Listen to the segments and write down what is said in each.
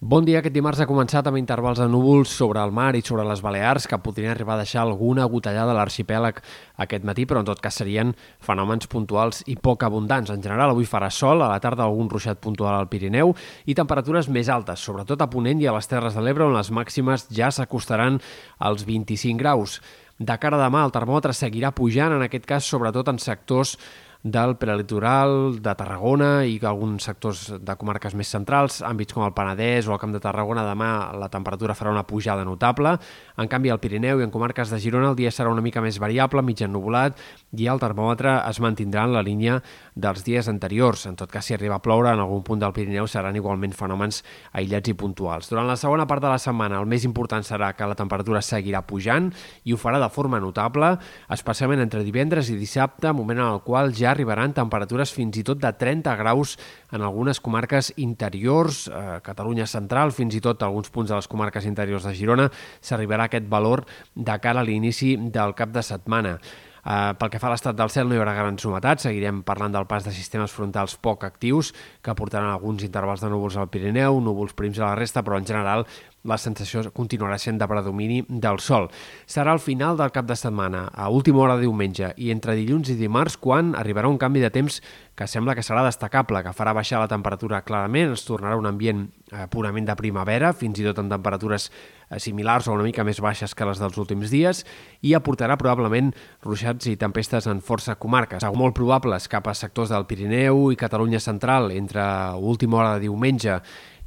Bon dia. Aquest dimarts ha començat amb intervals de núvols sobre el mar i sobre les Balears que podrien arribar a deixar alguna gotellada a l'arxipèlag aquest matí, però en tot cas serien fenòmens puntuals i poc abundants. En general, avui farà sol, a la tarda algun ruixat puntual al Pirineu i temperatures més altes, sobretot a Ponent i a les Terres de l'Ebre, on les màximes ja s'acostaran als 25 graus. De cara a demà, el termòmetre seguirà pujant, en aquest cas sobretot en sectors del prelitoral, de Tarragona i alguns sectors de comarques més centrals, àmbits com el Penedès o el Camp de Tarragona, demà la temperatura farà una pujada notable. En canvi, al Pirineu i en comarques de Girona el dia serà una mica més variable, mig ennubulat, i el termòmetre es mantindrà en la línia dels dies anteriors. En tot cas, si arriba a ploure en algun punt del Pirineu seran igualment fenòmens aïllats i puntuals. Durant la segona part de la setmana, el més important serà que la temperatura seguirà pujant i ho farà de forma notable, especialment entre divendres i dissabte, moment en el qual ja arribaran temperatures fins i tot de 30 graus en algunes comarques interiors, eh, Catalunya central, fins i tot alguns punts de les comarques interiors de Girona, s'arribarà aquest valor de cara a l'inici del cap de setmana. Uh, pel que fa a l'estat del cel no hi haurà grans novetats, seguirem parlant del pas de sistemes frontals poc actius que portaran alguns intervals de núvols al Pirineu, núvols prims a la resta, però en general la sensació continuarà sent de predomini del sol. Serà al final del cap de setmana, a última hora de diumenge, i entre dilluns i dimarts, quan arribarà un canvi de temps que sembla que serà destacable, que farà baixar la temperatura clarament, es tornarà un ambient eh, purament de primavera, fins i tot en temperatures eh, similars o una mica més baixes que les dels últims dies, i aportarà probablement ruixats i tempestes en força comarques. Molt probables cap a sectors del Pirineu i Catalunya central entre última hora de diumenge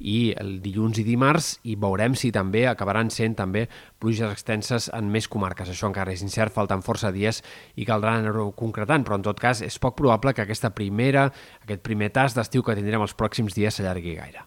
i el dilluns i dimarts i veurem si també acabaran sent també pluges extenses en més comarques. Això encara és incert, falten força dies i caldrà anar-ho concretant, però en tot cas és poc probable que aquesta primera, aquest primer tas d'estiu que tindrem els pròxims dies s'allargui gaire.